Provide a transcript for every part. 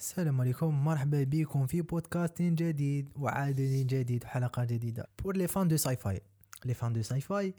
السلام عليكم مرحبا بكم في بودكاست جديد وعدد جديد وحلقة جديدة. pour les fans de sci-fi les fans de sci-fi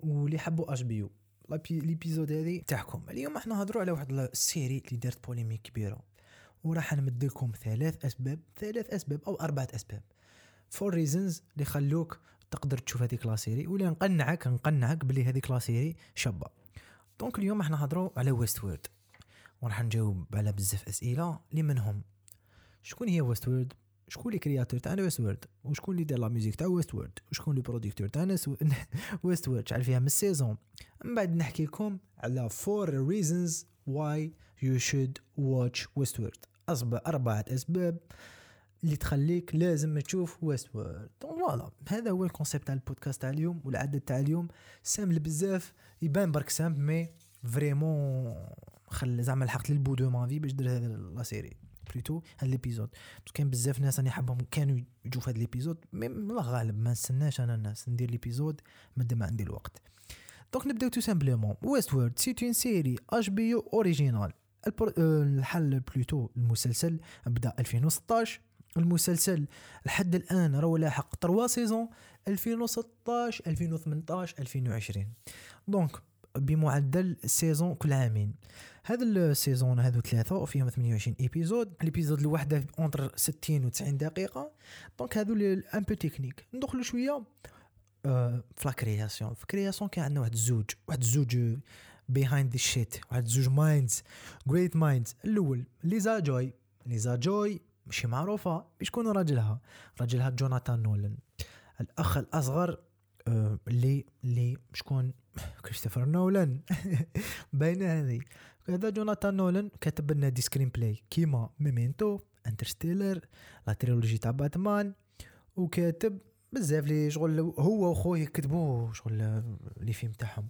واللي حبوا HBO. l'épisode هذه تاعكم. اليوم إحنا نهضروا على واحد ال série اللي دارت polémique كبيرة. وراح نمد لكم ثلاث أسباب ثلاث أسباب أو أربعة أسباب. four reasons اللي خلوك تقدر تشوف هذيك la série ولا نقنعك نقنعك بلي هذيك la série شابة. donc اليوم إحنا نهضروا على Westworld وراح نجاوب على بزاف أسئلة اللي منهم شكون هي Westworld شكون les créateurs تاع Westworld وشكون اللي دار la musique تاع Westworld وشكون les producteurs تاع Westworld شحال فيها من ال saisons من بعد نحكي لكم على فور ريزونز واي يو شود واتش ويست وورد أربعة أسباب اللي تخليك لازم تشوف Westworld voilà هذا هو ال concept تاع البودكاست تاع اليوم والعدد تاع اليوم. simple بزاف يبان برك simple mais vraiment خل زعما لحقت لل bout de ma vie باش درت هذا la série. plutôt هاد l'épisode بس كاين بزاف ناس راني حابهم كانوا يجوا في هاد l'épisode mais الله غالب ما نستناش أنا الناس. ندير l'épisode مادام ما عندي الوقت. donc نبداو tout simplement Westworld c'est une série HBO original الحل plutôt المسلسل. بدا 2016 المسلسل لحد الآن راهو لاحق 3 saisons 2016 2018 2020 donc بمعدل saison كل عامين. هذا ال saisons هذو ثلاثة وفيهم 28 épisodes ال épisode الواحدة entre 60 و 90 دقيقة. donc هذو un peu technique ندخلوا شوية آه في la création في création كان عندنا واحد الزوج واحد الزوج behind the shit واحد الزوج minds great minds الأول ليزا جوي. ليزا جوي ماشي معروفة. بشكون راجلها؟ راجلها جوناثان نولان الأخ الأصغر اللي اللي شكون كريستوفر نولان باينه هذه هذا جوناثان نولان كتب لنا des screenplays كيما Memento Interstellar la trilogie تاع باتمان وكاتب بزاف لي شغل هو وخوه كتبوا شغل les films تاعهم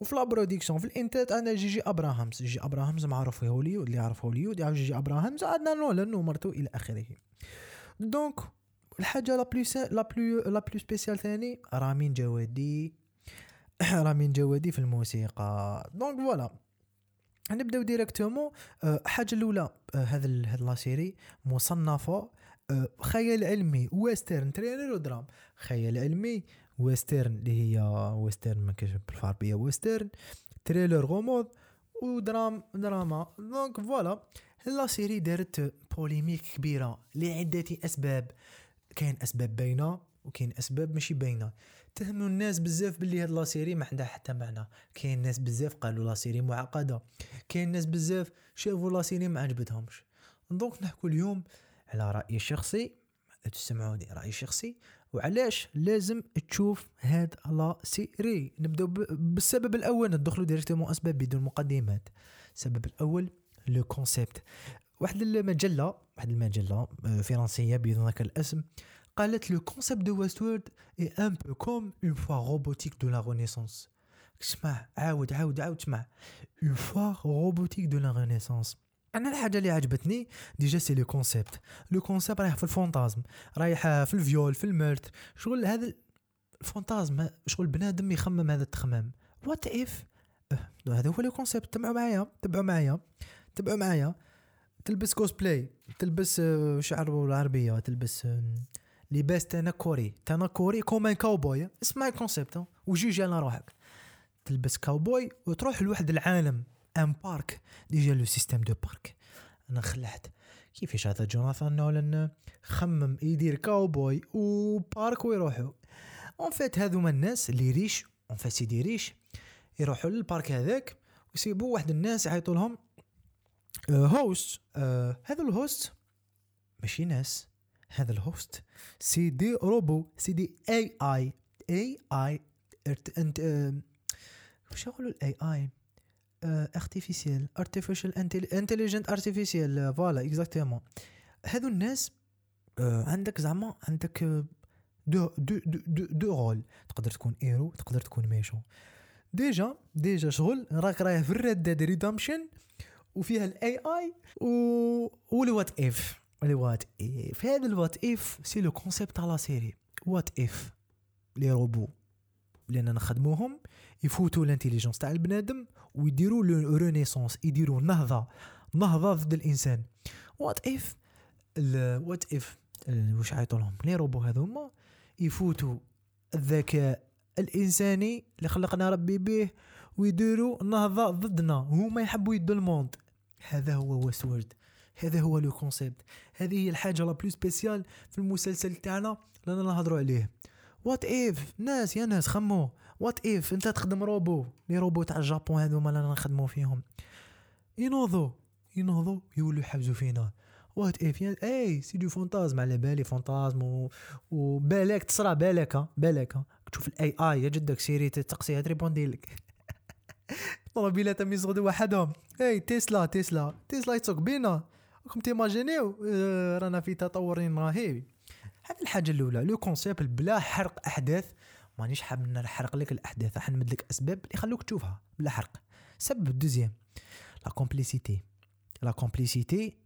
وفي la production في الانتاج عندنا جي جي ابراهامز جي ابراهامز معروف في هوليوود اللي يعرف هوليوود يعرف جي جي ابراهامز عندنا نولان ومرته إلى اخره donc الحاجة la plus la plus la plus spéciale ثاني رامين جوادي رامين جوادي في الموسيقى. donc voilà. نبداو directement. الحاجة الأولى هذا هذا la série مصنفة خيال علمي western thriller ودرام خيال علمي western اللي هي western ما كاينش بالعربية western thriller غموض ودرام دراما donc voilà. la série دارت polémique كبيرة لعدة أسباب. كاين أسباب باينة وكاين أسباب ماشي باينة. تهموا الناس بزاف باللي هاد la série ما عندها حتى معنى. كاين ناس بزاف قالوا la série معقدة. كاين ناس بزاف شافوا la série ما عجبتهمش. donc نحكوا اليوم على رأيي الشخصي تسمعوني رأيي الشخصي وعلاش لازم تشوف هاد la série نبداو بالسبب الأول ندخلوا directement أسباب بدون مقدمات. السبب الأول le concept واحد المجلة واحد المجلة فرنسية بدون ذاك الاسم قالت le concept de Westworld est un peu comme une fois robotique de la renaissance اسمع عاود عاود عاود اسمع une fois robotique de la renaissance أنا الحاجة اللي عجبتني déjà c'est le concept le concept رايح في ال fantasme رايح في ال viol في ال meurtre شغل هذا ال fantasme شغل بنادم يخمم هذا التخمام وات اف هذا هو لو كونسيبت تبعوا معايا تبعوا معايا تبعوا معايا تلبس كوسبلاي تلبس شعر العربيه تلبس لباس تنكوري. تنكوري كوم ان كاوبوي اسمع الكونسيبت وجيجي على روحك. تلبس كاوبوي وتروح لواحد العالم. ان بارك. ديجا لو سيستيم دو بارك. أنا خلعت. كيفاش هذا جوناثان نولن خمم يدير كاوبوي وبارك ويروحوا en fait هذوما الناس اللي riches en fait c'est des riches يروحوا لل parc هذاك ويسيبوا واحد الناس يعيطوا لهم host هذا ال host ماشي ناس. هذا ال host. c'est des robots c'est des AI AI انت واش يقولوا ال AI artificielle artificial intelligent artificielle voilà exactement هذو الناس عندك زعما عندك دو دو دو دو رول. تقدر تكون héros تقدر تكون méchant déjà déjà شغل راك رايح في ال Red Dead Redemption وفيها ال AI و what if. what if هذا ال what if c'est le concept تاع la série what if les robots لأن نخدموهم يفوتوا ال intelligence تاع البنادم ويديروا la renaissance يديروا نهضه نهضه ضد الانسان what if what if واش عيطوا لهم لي روبو هذوما يفوتوا الذكاء الانساني اللي خلقنا ربي به ويديروا نهضه ضدنا هما يحبوا يدوا ال monde هذا هو Westworld هذا هو le concept هذه هي الحاجة la plus spéciale في المسلسل تاعنا اللي نهدروا عليه. what if ناس يا ناس خمو. what if أنت تخدم robot. les robots تاع ال Japon هذوما اللي نخدموا فيهم. ينوضوا ينوضوا يولوا يحبزوا فينا. وات اف اي سي دو فونتازم على بالي فونتازم و... وبالك تصرى بالك بالك تشوف الاي اي يا جدك سيري تقصيها تريبوندي لك. طوموبيلات يصغدوا وحدهم اي تسلا تسلا. تسلا يتسوق بينا. راكم تيماجينيو آه، رانا في تطور رهيب. هذه الحاجة الأولى لو كونسيبت بلا حرق أحداث مانيش حاب نحرق لك الأحداث راح نمد لك أسباب اللي يخلوك تشوفها بلا حرق. سبب ال deuxième la complexité la complexité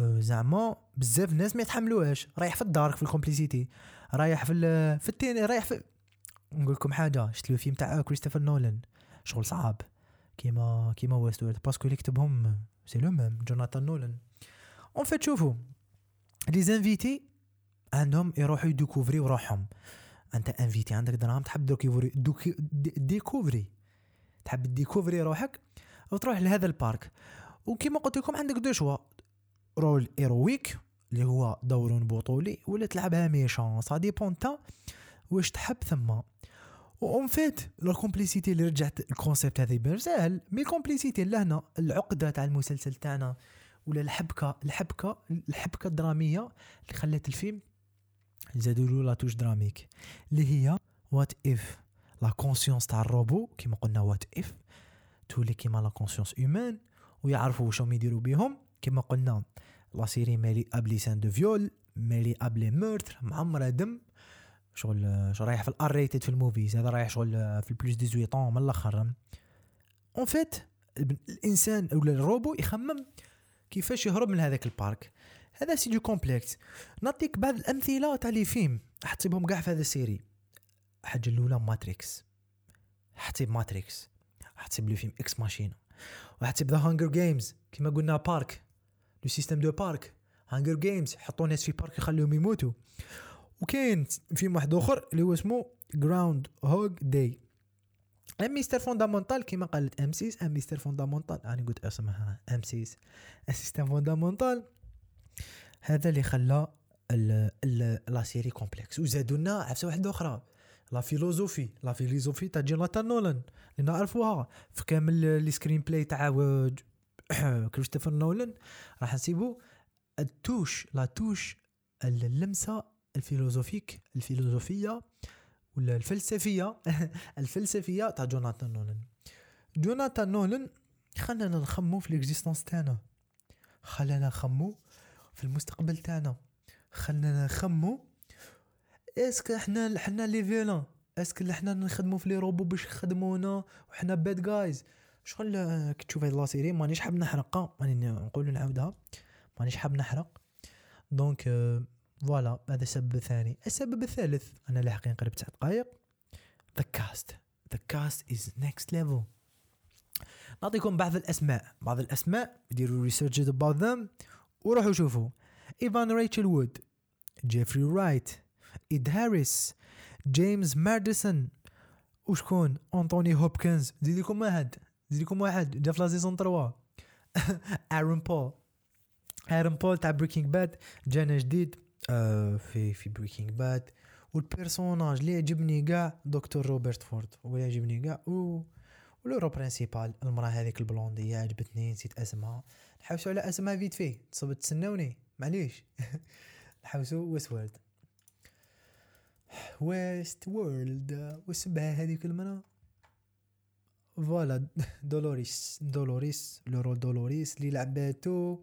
زعما بزاف ناس ما يتحملوهاش. رايح في ال dark في ال complexité رايح في في التاني رايح في نقول لكم حاجة شفت الفيلم تاع كريستوفر نولان شغل صعب كيما كيما Westworld. parce que اللي كتبهم c'est le même جوناثان نولان en fait شوفوا les invités عندهم يروحوا يدي découvrir روحهم انت invité عندك دراهم تحب دوك découvrir تحب découvrir روحك وتروح لهذا ال parc وكيما قلت لكم عندك deux choix rôle héroïque اللي هو دور بطولي ولا تلعبها méchant ça dépend تاع واش تحب ثم en fait la complexité اللي رجعت ال concept هذا يبان ساهل mais ال complexité لهنا العقدة تاع المسلسل تاعنا. ولا الحبكة الحبكة الحبكة الدرامية اللي خلات الفيلم زادوا له لا توش دراميك اللي هي وات اف لا كونسيونس تاع الروبو كيما قلنا وات اف تولي كيما لا كونسيونس هيومان ويعرفوا واش يديروا بهم كيما قلنا لا سيري مالي ابلي سان دو فيول مالي ابلي مورتر معمرة دم. شغل رايح في الار ريتد في الموفيز هذا رايح شغل في البلوس 18 من الأخر. اون فيت الإنسان ولا الروبو يخمم كيفاش يهرب من هذاك ال parc. هذا c'est deux complexes نعطيك بعض الأمثلة تاع les films. حتصيبهم كاع في هذا ال série. الحاجة الأولى Matrix حتصيب Matrix حتصيب les films Ex Machina وحتصيب The Hunger Games كيما قلنا parc le système de parc Hunger Games يحطوا ناس في parc يخليهم يموتوا. وكاين فيلم واحد آخر اللي هو اسمه Groundhog Day un mystère fondamental كيما قالت أم سيس un mystère fondamental أنا قلت اسمها أم سيس. système fondamental هذا اللي خلى la série complexe وزادوا لنا عفسة واحدة أخرى la philosophie. la philosophie تاع جوناثان نولان اللي نعرفوها. في كامل les screenplay تاع كريستوفر نولان راح نسيبو ال touche la touche اللمسة ال philosophique الفيلوزوفية ولا الفلسفية؟ الفلسفية تاع جوناثان نولان جوناثان نولان خلانا نخمو في l'existence تاعنا. خلانا نخمو في المستقبل تاعنا. خلانا نخمو est-ce que إحنا حنا les vilains est-ce que إحنا نخدمو في لي روبو باش يخدمونا وحنا bad guys شغل كي تشوف هاد la série مانيش حاب نحرق. ماني نقول نعاودها. مانيش حاب نحرق. donc voilà هذا السبب الثاني السبب الثالث أنا لاحقين قريب تسع دقائق the cast the cast is next level نعطيكم بعض الأسماء. بعض الأسماء ديروا research about them وروحوا شوفوا. ايفان ريتشل وود جيفري رايت ايد هاريس جيمس مارسدن وشكون انطوني هوبكنز زيد لكم واحد. زيد لكم واحد. جا في la saison 3 ارون بول ارون بول تاع Breaking Bad جانا جديد. آه في في Breaking Bad وال personnage اللي يعجبني كاع دكتور روبرت فورد. هو يعجبني كاع. و و l'héros principal المرأة هذيك البلوندية عجبتني نسيت أسمها. نحوسو على أسمها vite fait. تصب تسناوني معليش. نحوسو Westworld Westworld واسمها هذيك المرأة. voilà دولوريس دولوريس l'héros دولوريس اللي لعباتو.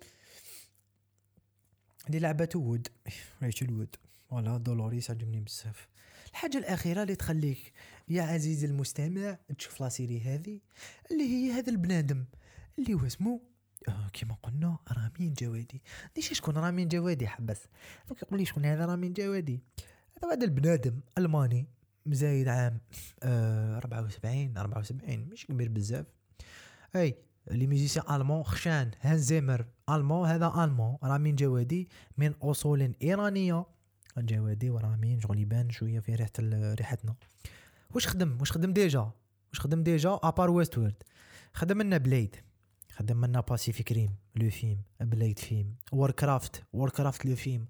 اللي لعباتو وود. ريتشل وود voilà دولوريس عجبني بزاف. الحاجة الأخيرة اللي تخليك يا عزيزي المستمع تشوف la série هذه اللي هي هذا البنادم اللي هو اسمه آه كيما قلنا رامين جوادي. ليش شكون رامين جوادي؟ حبس دوك يقول لي شكون هذا رامين جوادي. هذا هذا البنادم ألماني زايد عام آه 74 74 مش كبير بزاف. et les musiciens allemands خشان هانز زيمر. allemand هذا allemand راه من جوادي من أصول إيرانية. جوادي وراه من شغل يبان شوية في ريحة ريحتنا. واش خدم؟ واش خدم déjà؟ واش خدم déjà؟ à part Westworld خدم لنا Blade خدم لنا Pacific Rim le film. Blade فيلم. Warcraft Warcraft le film.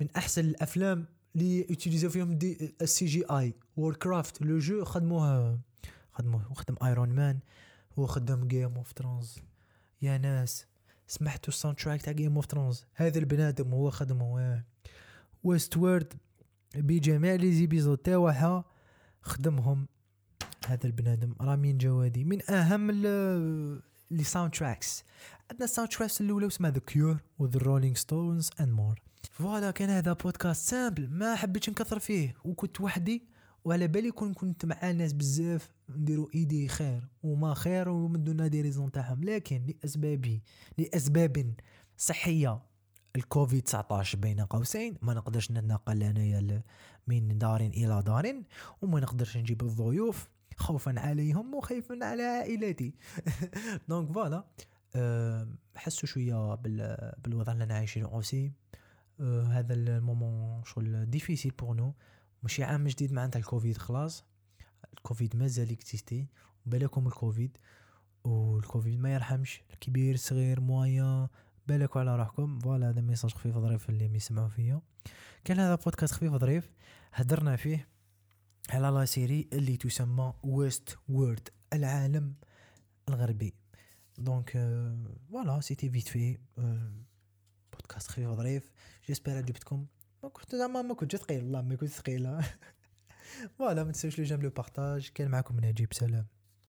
من أحسن الأفلام اللي يوتيليزيو فيهم des ال CGI. Warcraft le jeu خدموها. خدموه. وخدم Iron Man وخدم Game of Thrones يا ناس سمحتوا ال soundtrack تاع Game of Thrones هذا البنادم هو خدمه Westworld بجميع les épisodes تاعها خدمهم هذا البنادم. رامين جوادي من أهم les soundtracks عندنا ال soundtracks الاولى اسمها The Cure و The Rolling Stones and more voilà كان هذا بودكاست simple ما حبيتش نكثر فيه وكنت وحدي. وعلى بالي كون كنت مع الناس بزاف نديرو إيدي خير وما خير ومن دون des raisons تاعهم. لكن لاسباب لأسباب صحية الكوفيد 19 بين قوسين ما نقدرش نتنقل انايا من دار إلى دار وما نقدرش نجيب الضيوف خوفا عليهم وخيفا على عائلتي donc voilà حسوا شوية بالوضع اللي أنا عايشينه aussi. أه هذا ال moment شغل difficile pour nous ماشي عام جديد معناتها الكوفيد خلاص؟ الكوفيد مازال existe بالكم الكوفيد والكوفيد ما يرحمش الكبير الصغير مويا بالكوا على روحكم. voilà هذا message خفيف ظريف اللي يسمعوا فيا كان هذا بودكاست خفيف ظريف هدرنا فيه على la série اللي تسمى Westworld العالم الغربي. donc voilà c'était vite fait بودكاست خفيف ظريف j'espère عجبتكم كنت زعما ما كنتش ثقيل والله ما كنت ثقيله voilà ما تنساوش les j'aime le partage كان معكم نجيب سلام